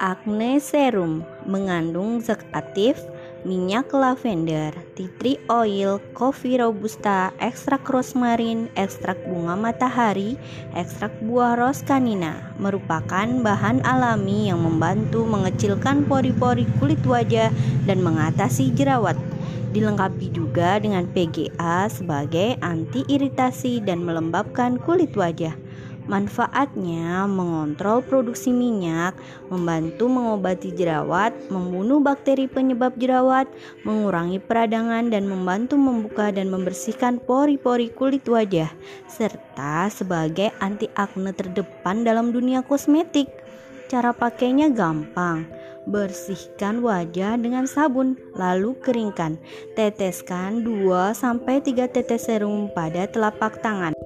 Acne Serum mengandung zat aktif minyak lavender, tea tree oil, coffee robusta, ekstrak rosmarin, ekstrak bunga matahari, ekstrak buah ros kanina merupakan bahan alami yang membantu mengecilkan pori-pori kulit wajah dan mengatasi jerawat. Dilengkapi juga dengan PGA sebagai anti iritasi dan melembabkan kulit wajah. Manfaatnya mengontrol produksi minyak, membantu mengobati jerawat, membunuh bakteri penyebab jerawat, mengurangi peradangan dan membantu membuka dan membersihkan pori-pori kulit wajah, serta sebagai anti akne terdepan dalam dunia kosmetik. Cara pakainya gampang. Bersihkan wajah dengan sabun, lalu keringkan. Teteskan 2 3 tetes serum pada telapak tangan.